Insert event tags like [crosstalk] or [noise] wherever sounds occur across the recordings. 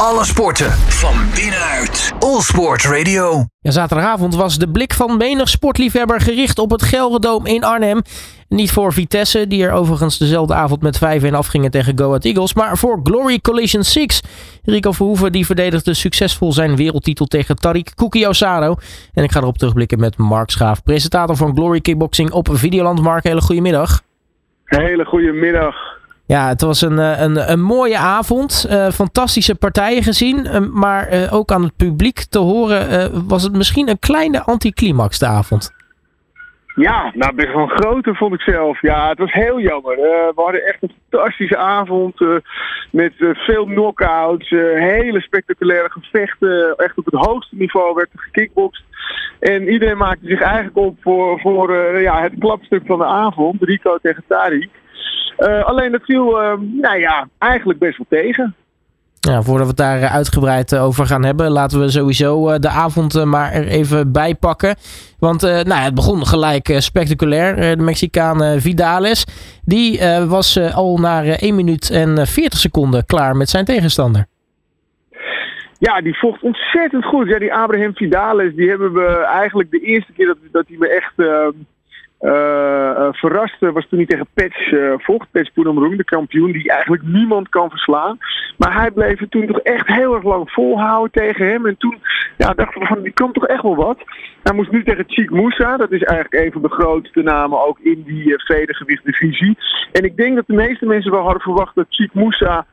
Alle sporten van binnenuit. All Sport Radio. Ja, zaterdagavond was de blik van menig sportliefhebber gericht op het Gelredoom in Arnhem. Niet voor Vitesse, die er overigens dezelfde avond met 5-1 afgingen tegen Go Ahead Eagles, maar voor Glory Collision 6. Rico Verhoeven die verdedigde succesvol zijn wereldtitel tegen Tariq Kuki Osado. En ik ga erop terugblikken met Mark Schaaf, presentator van Glory Kickboxing op Videoland. Mark, hele goede middag. Hele goede middag. Ja, het was een, eh, een, een mooie avond. Uh, fantastische partijen gezien. Uh, maar uh, ook aan het publiek te horen was het misschien een kleine anticlimax de avond. Ja, nou best wel een grote vond ik zelf. Ja, het was heel jammer. we hadden echt een fantastische avond met veel knockouts, hele spectaculaire gevechten. Echt op het hoogste niveau werd er gekickboxd. En iedereen maakte zich eigenlijk op voor, voor ja, het klapstuk van de avond. Rico tegen Tariq. Uh, alleen dat viel, uh, nou ja, eigenlijk best wel tegen. Ja, voordat we het daar eh, uitgebreid over gaan hebben, laten we sowieso de avond maar er even bij pakken. Want nou, het begon gelijk spectaculair. de Mexicaan Vidales, die was al na 1 minuut en 40 seconden klaar met zijn tegenstander. Ja, die vocht ontzettend goed. Ja, die Abraham Vidales, die hebben we eigenlijk de eerste keer dat, dat hij me echt uh, verrast was toen hij tegen Pets uh, vocht. Pets Poenamroeng, de kampioen die eigenlijk niemand kan verslaan. Maar hij bleef toen toch echt heel erg lang volhouden tegen hem. En toen ja, dachten we van, die kan toch echt wel wat. Hij moest nu tegen Chik Moussa. Dat is eigenlijk een van de grootste namen ook in die uh. En ik denk dat de meeste mensen wel hadden verwacht dat Chik Moussa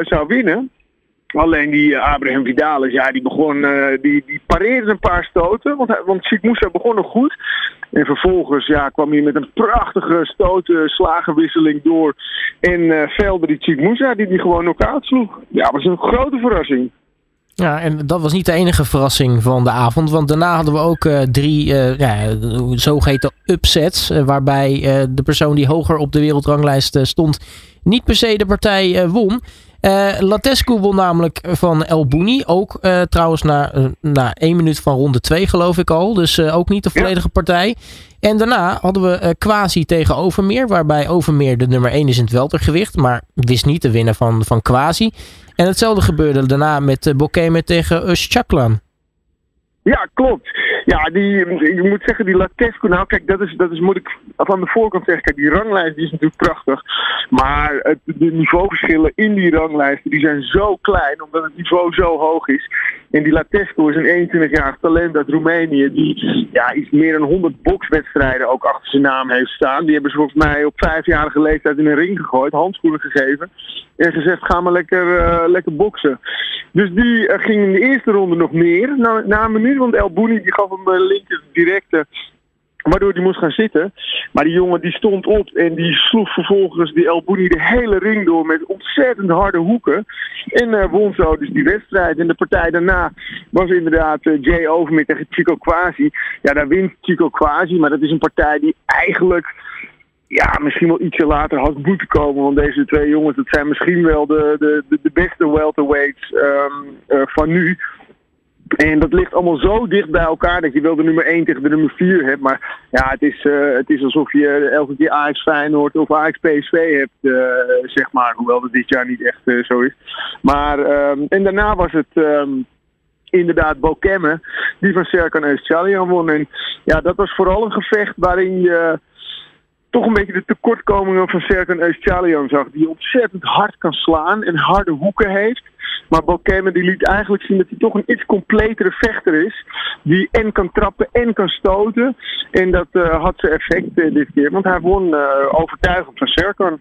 zou winnen. Alleen die Abraham Vidales, ja, die begon, uh, die, die pareerde een paar stoten. Want, want begon nog goed. En vervolgens ja, kwam hij met een prachtige stoten slagenwisseling door. En uh, velde die Moussa die die gewoon knock-out sloeg. Ja, was een grote verrassing. Ja, en dat was niet de enige verrassing van de avond. Want daarna hadden we ook uh, drie uh, ja, zogeheten upsets. Waarbij de persoon die hoger op de wereldranglijst stond niet per se de partij won. Uh, Latescu won namelijk van El Bouni. Ook uh, trouwens na, uh, na één minuut van ronde 2 geloof ik al. Dus ook niet de volledige ja. partij. En daarna hadden we Quasi tegen Overmeer. Waarbij Overmeer de nummer 1 is in het weltergewicht. Maar wist niet te winnen van, van Quasi. En hetzelfde gebeurde daarna met uh, Bokeme tegen Ushchaklan. Ja, klopt. Ja, die, ik moet zeggen, die Latescu, nou kijk, dat is, dat is, moet ik van de voorkant zeggen, kijk, die ranglijst die is natuurlijk prachtig. Maar het, de niveauverschillen in die ranglijsten, die zijn zo klein, omdat het niveau zo hoog is. En die Latescu is een 21-jarig talent uit Roemenië, die ja, iets meer dan 100 bokswedstrijden ook achter zijn naam heeft staan. Die hebben ze volgens mij op vijfjarige leeftijd in een ring gegooid, handschoenen gegeven. En gezegd, ga maar lekker, uh, lekker boksen. Dus die uh, ging in de eerste ronde nog meer, na, na een minuut, want El Bouni die gaf hem een linker directe Waardoor hij moest gaan zitten. Maar die jongen die stond op en die sloeg vervolgens die El Bouni de hele ring door met ontzettend harde hoeken. En uh, won zo dus die wedstrijd. En de partij daarna was inderdaad Jay Overmeer tegen Chico Quasi. Ja, daar wint Chico Quasi, maar dat is een partij die eigenlijk ja, misschien wel ietsje later had moeten komen. Want deze twee jongens, dat zijn misschien wel de, de, de, beste welterweights um, van nu. En dat ligt allemaal zo dicht bij elkaar dat je wel de nummer 1 tegen de nummer 4 hebt. Maar ja, het is, uh, het is alsof je elke keer Ajax Feyenoord of Ajax PSV hebt, uh, zeg maar. Hoewel dat dit jaar niet echt uh, zo is. Maar, um, en daarna was het um, inderdaad Bokemme, die van Serkan Eustjalian won. En ja, dat was vooral een gevecht waarin je toch een beetje de tekortkomingen van Serkan Eustjalian zag. Die ontzettend hard kan slaan en harde hoeken heeft. Maar Bokeme die liet eigenlijk zien dat hij toch een iets completere vechter is. Die en kan trappen en kan stoten. En dat uh, had zijn effect uh, dit keer. Want hij won uh, overtuigend van Serkan.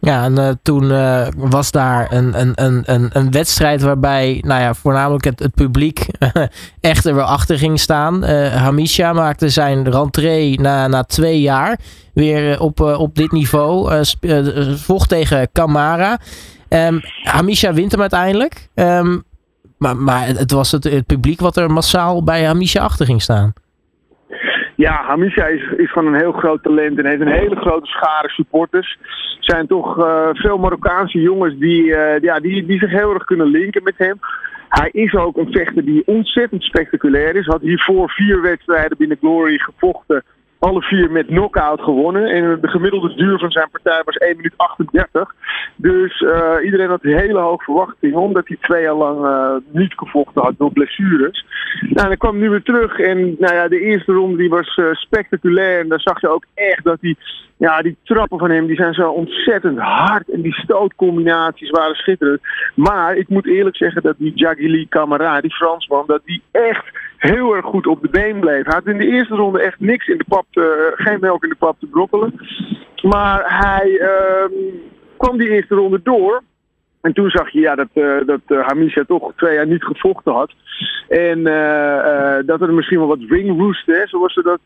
Ja, en toen was daar een, een, een, een, een wedstrijd waarbij nou ja, voornamelijk het, het publiek [laughs] echt er wel achter ging staan. Uh, Hamisha maakte zijn rentree na, na twee jaar weer op, op dit niveau. vocht tegen Kamara. Um, Hamisha wint hem uiteindelijk. Um, maar, maar het was het, publiek wat er massaal bij Hamisha achter ging staan. Ja, Hamisha is, is een heel groot talent en heeft een hele grote schare supporters. Er zijn toch uh, veel Marokkaanse jongens die, uh, ja, die, die zich heel erg kunnen linken met hem. Hij is ook een vechter die ontzettend spectaculair is. Had hiervoor vier wedstrijden binnen Glory gevochten alle vier met knockout gewonnen. En de gemiddelde duur van zijn partij was 1 minuut 38. Dus uh, iedereen had hele hoge verwachtingen, omdat hij twee jaar lang uh, niet gevochten had door blessures. Nou, hij kwam nu weer terug en nou ja, de eerste ronde die was uh, spectaculair. En daar zag je ook echt dat hij, ja, die trappen van hem, die zijn zo ontzettend hard. En die stootcombinaties waren schitterend. Maar ik moet eerlijk zeggen dat die Jagili Camara, die Fransman, dat die echt heel erg goed op de been bleef. Hij had in de eerste ronde echt niks in de pap, te, geen melk in de pap te brokkelen. Maar hij uh, kwam die eerste ronde door. En toen zag je ja, dat, uh, dat uh, Hamisha toch twee jaar niet gevochten had. En uh, dat er misschien wel wat ring roost, hè, zoals ze dat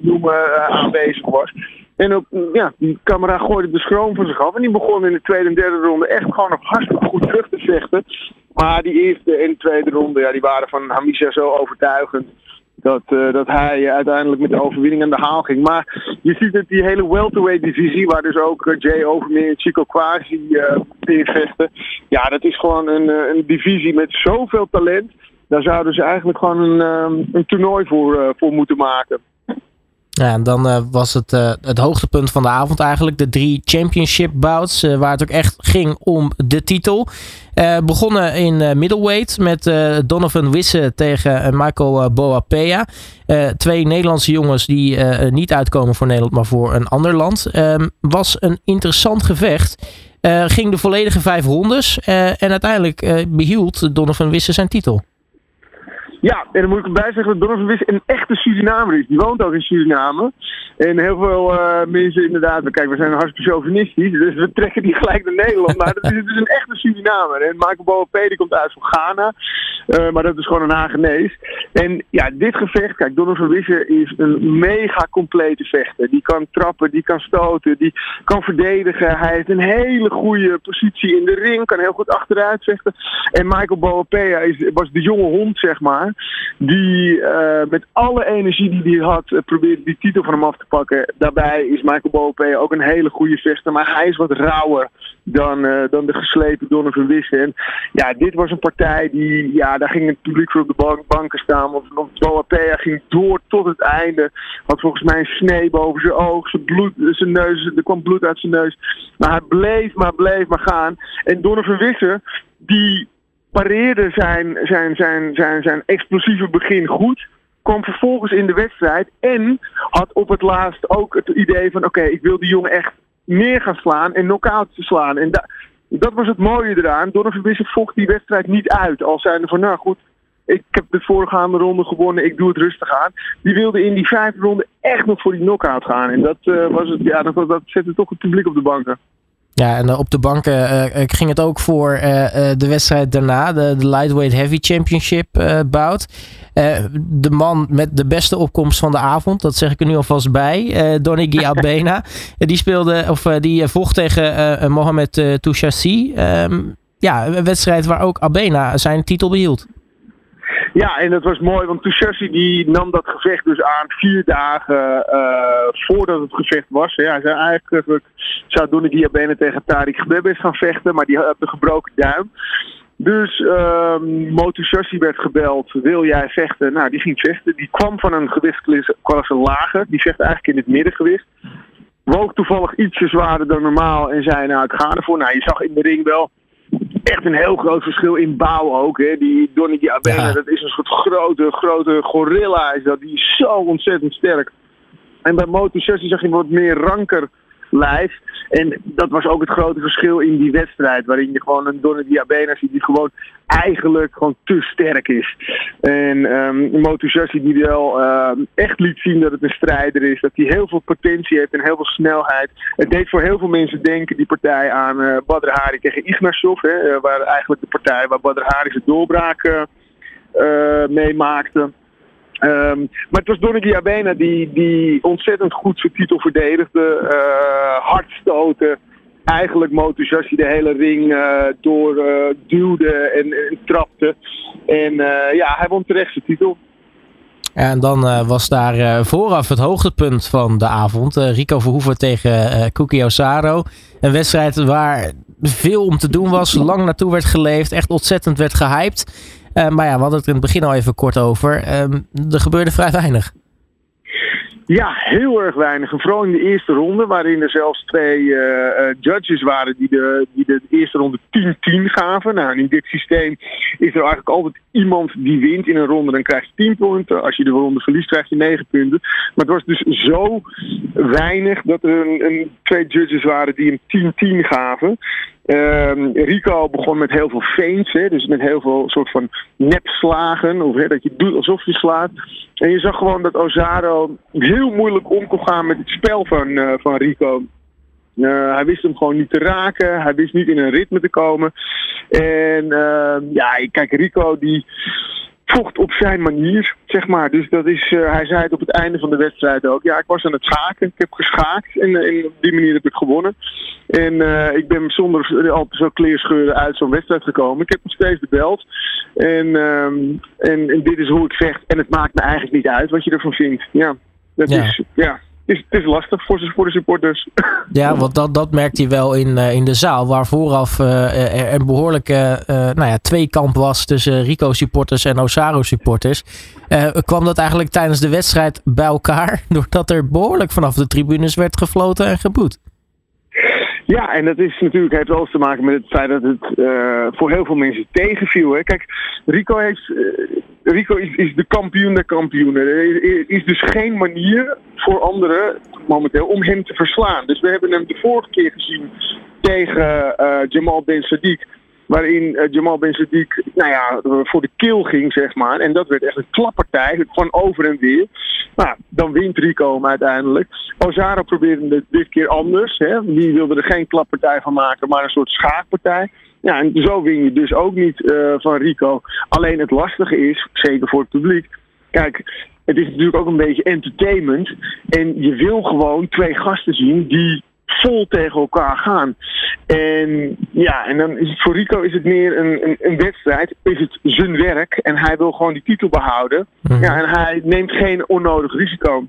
noemen, aanwezig was. En op, ja, die camera gooide de schroom van zich af. En die begon in de tweede en derde ronde echt gewoon nog hartstikke goed terug te vechten. Maar die eerste en tweede ronde, ja, die waren van Hamisha zo overtuigend. Dat, uh, dat hij uiteindelijk met de overwinning aan de haal ging. Maar je ziet dat die hele welterweight divisie, waar dus ook uh, Jay Overmeer en Chico Quasi uh, vechten. Ja, dat is gewoon een, een divisie met zoveel talent. Daar zouden ze eigenlijk gewoon een, een toernooi voor, voor moeten maken. Dan uh, was het uh, het hoogtepunt van de avond eigenlijk. De drie championship bouts, uh, waar het ook echt ging om de titel. begonnen in middleweight met Donovan Wisse tegen Michael Boapea. twee Nederlandse jongens die niet uitkomen voor Nederland, maar voor een ander land. Ehm, was een interessant gevecht. ging de volledige vijf rondes. en uiteindelijk behield Donovan Wisse zijn titel. Ja, en dan moet ik erbij zeggen dat Donovan Wisse een echte Surinamer is. Die woont ook in Suriname. En heel veel uh, mensen inderdaad, kijk, we zijn hartstikke chauvinistisch, dus we trekken die gelijk naar Nederland. Maar dat is dus een echte Surinamer. En Michael Boapé, komt uit van Ghana, uh, maar dat is gewoon een Hagenees. En ja, dit gevecht, kijk, Donovan Wisse is een mega complete vechter. Die kan trappen, die kan stoten, die kan verdedigen. Hij heeft een hele goede positie in de ring, kan heel goed achteruit vechten. En Michael Boapé was de jonge hond, zeg maar die uh, met alle energie die hij had, uh, probeerde die titel van hem af te pakken. Daarbij is Michael Bope ook een hele goede vechter, maar hij is wat rauwer dan, uh, dan de geslepen Donovan Wisse. En ja, dit was een partij die, ja, daar ging het publiek voor op de bank, banken staan. Want, want Boapea ging door tot het einde. Had volgens mij een snee boven zijn oog, zijn, bloed, zijn neus, er kwam bloed uit zijn neus. Maar hij bleef maar, bleef maar gaan. En Donovan Wisse, die pareerde zijn, zijn, zijn, zijn, zijn explosieve begin goed. Kwam vervolgens in de wedstrijd en had op het laatst ook het idee van: oké, ik wil die jongen echt meer gaan slaan en knock-out slaan. En da dat was het mooie eraan. Donovan Wisse vocht die wedstrijd niet uit. Al zijn van: nou goed, ik heb de voorgaande ronde gewonnen, ik doe het rustig aan. Die wilde in die vijfde ronde echt nog voor die knock-out gaan. En dat, uh, was het, ja, dat, dat zette toch het publiek op de banken. Ja, en op de banken uh, ging het ook voor uh, de wedstrijd daarna, de, de Lightweight Heavy Championship uh, bout. de man met de beste opkomst van de avond, dat zeg ik er nu alvast bij, Donigi [laughs] Abena. die speelde, of die vocht tegen Mohamed Touchassi. Um, ja, een wedstrijd waar ook Abena zijn titel behield. Ja, en dat was mooi, want Touchassi die nam dat gevecht dus aan vier dagen uh, voordat het gevecht was. Ja, hij zei eigenlijk, zou Donnie Abene tegen Tariq Gebebes gaan vechten, maar die had een gebroken duim. Dus uh, Motushashi werd gebeld, wil jij vechten? Nou, die ging vechten. Die kwam van een gewichtsklasse lager. Die vecht eigenlijk in het middengewicht. Woog toevallig ietsje zwaarder dan normaal en zei, nou, ik ga ervoor. Nou, je zag in de ring wel echt een heel groot verschil in bouw ook. Hè. Die Donnie Abena, ja. dat is een soort grote, grote gorilla. Is dat. Die is zo ontzettend sterk. En bij Moto 16 zag je wat meer ranker lijf. En dat was ook het grote verschil in die wedstrijd. Waarin je gewoon een Donnie Diabena ziet die gewoon eigenlijk gewoon te sterk is. En um, Moto 16 die wel um, echt liet zien dat het een strijder is. Dat hij heel veel potentie heeft en heel veel snelheid. Het deed voor heel veel mensen denken die partij aan uh, Badr Hari tegen Ignashov. Hè, waar eigenlijk de partij waar Badr Hari zijn doorbraak uh, meemaakte. Um, maar het was Donny Abena die, die ontzettend goed zijn titel verdedigde. Uh, hard stoten. Eigenlijk Motushashi de hele ring uh, door uh, duwde en, trapte. En ja, hij won terecht zijn titel. En dan was daar vooraf het hoogtepunt van de avond. Rico Verhoeven tegen Kuki Osaro. Een wedstrijd waar veel om te doen was. Lang naartoe werd geleefd. Echt ontzettend werd gehyped. Maar ja, we hadden het in het begin al even kort over. Ehm, er gebeurde vrij weinig. Ja, heel erg weinig. Vooral in de eerste ronde, waarin er zelfs twee uh, judges waren die de, die de eerste ronde 10-10 gaven. Nou, in dit systeem is er eigenlijk altijd iemand die wint in een ronde. Dan krijg je 10 punten. Als je de ronde verliest, krijg je 9 punten. Maar het was dus zo weinig dat er een twee judges waren die een 10-10 gaven. Uh, Rico begon met heel veel feints, hè, dus met heel veel soort van nepslagen, of dat je doet alsof je slaat. En je zag gewoon dat Ozaro heel moeilijk om kon gaan met het spel van, uh, van Rico. Uh, hij wist hem gewoon niet te raken. Hij wist niet in een ritme te komen. En uh, ja, kijk, Rico die vocht op zijn manier, zeg maar. Dus dat is, uh, hij zei het op het einde van de wedstrijd ook. Ja, ik was aan het schaken. Ik heb geschaakt en, en op die manier heb ik gewonnen. En uh, ik ben zonder al te veel kleerscheuren uit zo'n wedstrijd gekomen. Ik heb nog steeds de belt. En, en, en, dit is hoe ik vecht. En het maakt me eigenlijk niet uit wat je ervan vindt. Ja, dat Ja. is, ja. Is, het is lastig voor, de supporters. [laughs] Ja, want dat, dat merkt hij wel in, eh, in de zaal, waar vooraf eh, er een behoorlijke eh, nou ja, tweekamp was tussen Rico-supporters en Osaro-supporters. Eh, kwam dat eigenlijk tijdens de wedstrijd bij elkaar, [laughs] doordat er behoorlijk vanaf de tribunes werd gefloten en geboet. Ja, en dat is natuurlijk, heeft alles te maken met het feit dat het uh, voor heel veel mensen tegenviel. Hè. Kijk, Rico, heeft, uh, Rico is, is, de kampioen der kampioenen. Er is dus geen manier voor anderen momenteel om hem te verslaan. Dus we hebben hem de vorige keer gezien tegen uh, Jamal Ben Sadiq. Waarin uh, Jamal Ben Sadiq nou ja, voor de kill ging, zeg maar. En dat werd echt een klappartij, van over en weer. Nou, dan wint Rico uiteindelijk. Ozaro probeerde dit keer anders. Hè. Die wilde er geen klappartij van maken, maar een soort schaakpartij. Ja, en zo win je dus ook niet uh, van Rico. Alleen het lastige is, zeker voor het publiek. Kijk, het is natuurlijk ook een beetje entertainment. En je wil gewoon twee gasten zien die vol tegen elkaar gaan. En ja, en dan is het voor Rico is het meer een, een, een, wedstrijd. Is het zijn werk en hij wil gewoon die titel behouden. Mm-hmm. Ja, en hij neemt geen onnodig risico.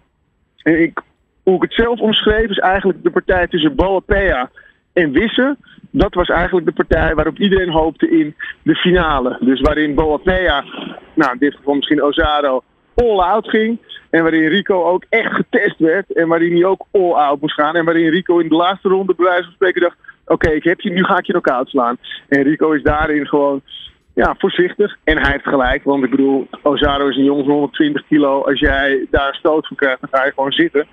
En ik, hoe ik het zelf omschreef is eigenlijk de partij tussen Balapea en Wisse. Dat was eigenlijk de partij waarop iedereen hoopte in de finale. Dus waarin Boapea, nou in dit geval misschien Ozaro, all-out ging. En waarin Rico ook echt getest werd. En waarin hij ook all-out moest gaan. En waarin Rico in de laatste ronde bij wijze van spreken dacht... Oké, ik heb je, nu ga ik je knock-out slaan. En Rico is daarin gewoon ja, voorzichtig. En hij heeft gelijk. Want ik bedoel, Ozaro is een jongen van 120 kilo. Als jij daar stoot van krijgt, dan ga je gewoon zitten.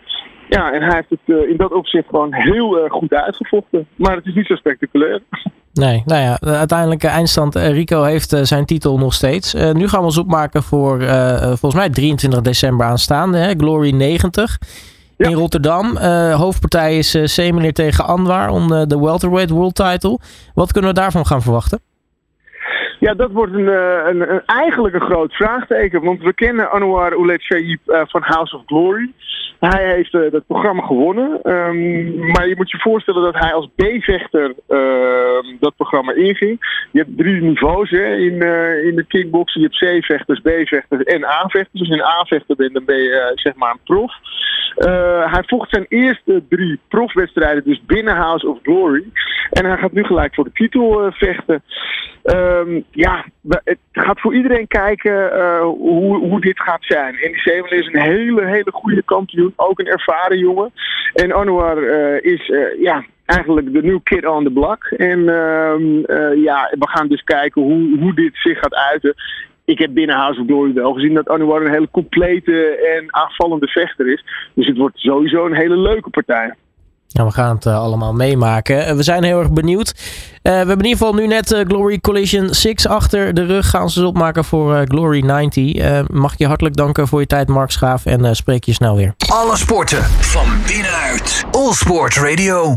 Ja, en hij heeft het uh, in dat opzicht gewoon heel uh, goed uitgevochten. Maar het is niet zo spectaculair. Nee, nou ja, de uiteindelijke eindstand. Uh, Rico heeft zijn titel nog steeds. Uh, nu gaan we ons opmaken voor volgens mij 23 december aanstaande. Hè? Glory 90 ja. in Rotterdam. hoofdpartij is Semelier tegen Anwar om de welterweight world title. Wat kunnen we daarvan gaan verwachten? Ja, dat wordt een, een, een, eigenlijk een groot vraagteken. Want we kennen Anwar Oulet Shaib van House of Glory. Hij heeft uh, dat programma gewonnen. Um, maar je moet je voorstellen dat hij als B-vechter uh, dat programma inging. Je hebt drie niveaus hè, in, in de kickboxen. Je hebt C-vechters, B-vechters en A-vechters. Als je een A-vechter bent, dan ben je zeg maar een prof. hij vocht zijn eerste drie profwedstrijden dus binnen House of Glory. En hij gaat nu gelijk voor de titel vechten. Um, ja, het gaat voor iedereen kijken hoe, hoe dit gaat zijn. En die Zemel is een hele, hele goede kampioen. Ook een ervaren jongen. En Anwar uh, is uh, ja, eigenlijk de new kid on the block. En uh, ja, we gaan dus kijken hoe, hoe dit zich gaat uiten. Ik heb binnen House of Glory wel gezien dat Anwar een hele complete en aanvallende vechter is. Dus het wordt sowieso een hele leuke partij. Ja, we gaan het uh, allemaal meemaken. Uh, we zijn heel erg benieuwd. Uh, we hebben in ieder geval nu net Glory Collision 6 achter de rug. Gaan ze opmaken voor Glory 90. mag ik je hartelijk danken voor je tijd, Mark Schaaf. En spreek je snel weer. Alle sporten van binnenuit. All Sport Radio.